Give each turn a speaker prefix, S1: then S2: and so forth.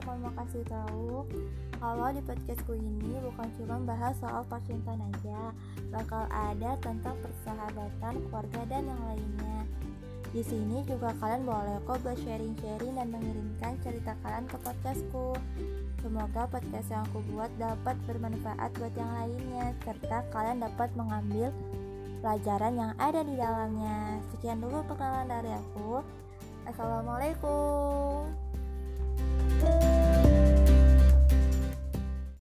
S1: aku mau kasih tahu kalau di podcastku ini bukan cuma bahas soal percintaan aja, bakal ada tentang persahabatan, keluarga dan yang lainnya. Di sini juga kalian boleh kok buat sharing-sharing dan mengirimkan cerita kalian ke podcastku. Semoga podcast yang aku buat dapat bermanfaat buat yang lainnya, serta kalian dapat mengambil pelajaran yang ada di dalamnya. Sekian dulu perkenalan dari aku. Assalamualaikum.